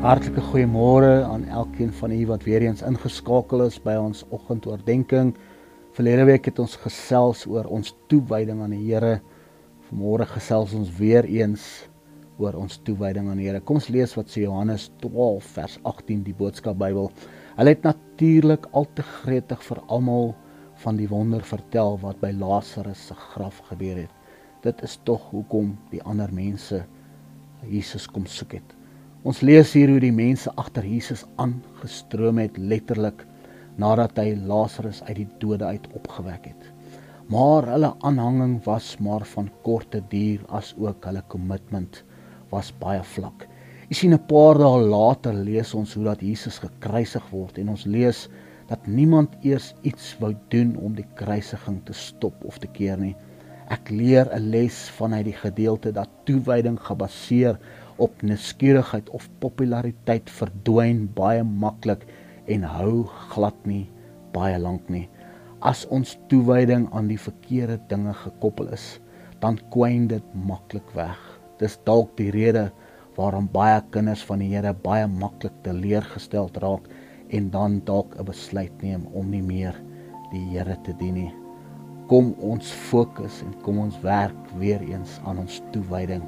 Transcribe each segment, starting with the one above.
Hartlike goeiemôre aan elkeen van u wat weer eens ingeskakel is by ons oggendoordenkings. Verlede week het ons gesels oor ons toewyding aan die Here. Vanmôre gesels ons weer eens oor ons toewyding aan die Here. Kom ons lees wat sê Johannes 12 vers 18 die boodskap Bybel. Hulle het natuurlik al te gretig vir almal van die wonder vertel wat by Lazarus se graf gebeur het. Dit is tog hoekom die ander mense Jesus kom soek het. Ons lees hier hoe die mense agter Jesus aangestroom het letterlik nadat hy Lazarus uit die dode uit opgewek het. Maar hulle aanhanging was maar van korte duur as ook hulle kommitment was baie vlak. Jy sien 'n paar dae later lees ons hoe dat Jesus gekruisig word en ons lees dat niemand eers iets wou doen om die kruisiging te stop of te keer nie. Ek leer 'n les vanuit die gedeelte dat toewyding gebaseer op nuuskierigheid of populariteit verdwyn baie maklik en hou glad nie baie lank nie. As ons toewyding aan die verkeerde dinge gekoppel is, dan kwyn dit maklik weg. Dis dalk die rede waarom baie kinders van die Here baie maklik teleurgestel raak en dan dalk 'n besluit neem om nie meer die Here te dien nie. Kom ons fokus en kom ons werk weer eens aan ons toewyding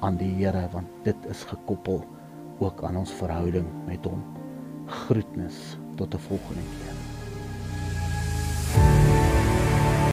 aan die Here want dit is gekoppel ook aan ons verhouding met hom. Groetnis tot 'n volgende keer.